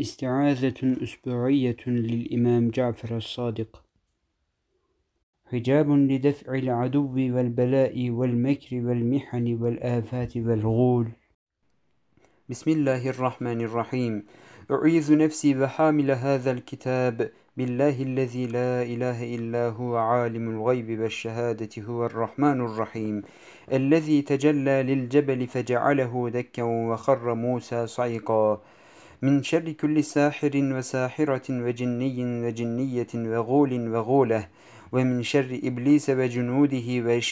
استعاذة أسبوعية للإمام جعفر الصادق. حجاب لدفع العدو والبلاء والمكر والمحن والآفات والغول. بسم الله الرحمن الرحيم. أعيذ نفسي وحامل هذا الكتاب بالله الذي لا إله إلا هو عالم الغيب والشهادة هو الرحمن الرحيم. الذي تجلى للجبل فجعله دكا وخر موسى صعقا من شر كل ساحر وساحرة وجني وجنية وغول وغولة ومن شر إبليس وجنوده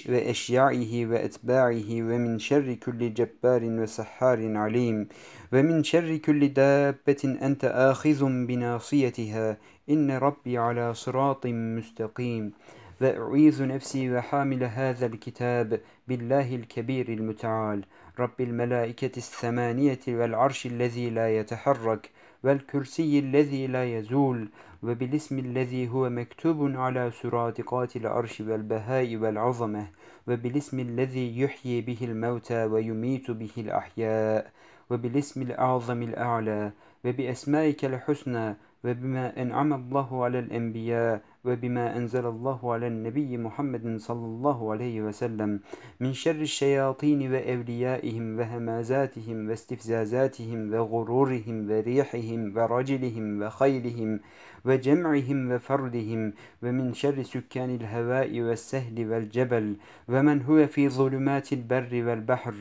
وأشياعه وأتباعه ومن شر كل جبار وسحار عليم ومن شر كل دابة أنت آخذ بناصيتها إن ربي على صراط مستقيم. وأعيذ نفسي وحامل هذا الكتاب بالله الكبير المتعال. رب الملائكة الثمانية والعرش الذي لا يتحرك. والكرسي الذي لا يزول وبالاسم الذي هو مكتوب على سرادقات العرش والبهاء والعظمة وبالاسم الذي يحيي به الموتى ويميت به الأحياء وبالاسم الأعظم الأعلى وبأسمائك الحسنى وبما أنعم الله على الأنبياء وبما أنزل الله على النبي محمد صلى الله عليه وسلم من شر الشياطين وأوليائهم وهمازاتهم واستفزازاتهم وغرورهم وريحهم ورجلهم وخيلهم وجمعهم وفردهم ومن شر سكان الهواء والسهل والجبل ومن هو في ظلمات البر والبحر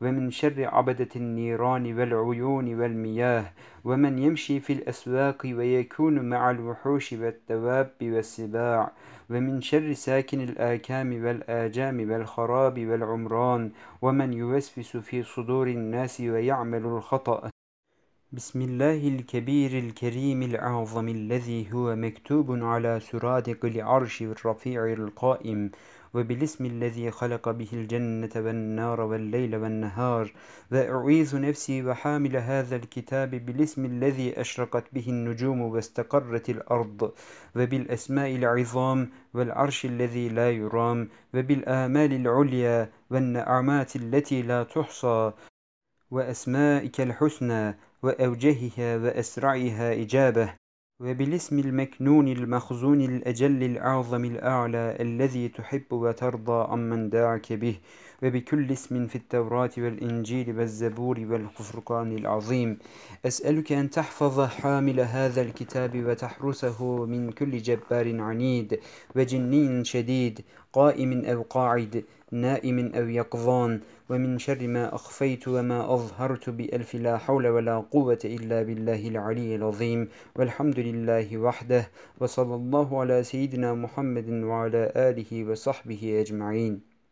ومن شر عبدة النيران والعيون والمياه ومن يمشي في الأسواق ويكون مع الوحوش والدواب والسباع ومن شر ساكن الآكام والآجام والخراب والعمران ومن يوسوس في صدور الناس ويعمل الخطأ بسم الله الكبير الكريم الأعظم الذي هو مكتوب على سرادق العرش الرفيع القائم وبالاسم الذي خلق به الجنة والنار والليل والنهار وأعيذ نفسي وحامل هذا الكتاب بالاسم الذي أشرقت به النجوم واستقرت الأرض وبالأسماء العظام والعرش الذي لا يرام وبالآمال العليا والنعمات التي لا تحصى وأسمائك الحسنى وأوجهها وأسرعها إجابة وبالاسم المكنون المخزون الأجل الأعظم الأعلى الذي تحب وترضى عمن دعك به. وبكل اسم في التوراة والإنجيل والزبور والفرقان العظيم. أسألك أن تحفظ حامل هذا الكتاب وتحرسه من كل جبار عنيد وجني شديد قائم أو قاعد نائم أو يقظان ومن شر ما أخفيت وما أظهرت بألف لا حول ولا قوة إلا بالله العلي العظيم. والحمد لله وحده وصلى الله على سيدنا محمد وعلى آله وصحبه أجمعين.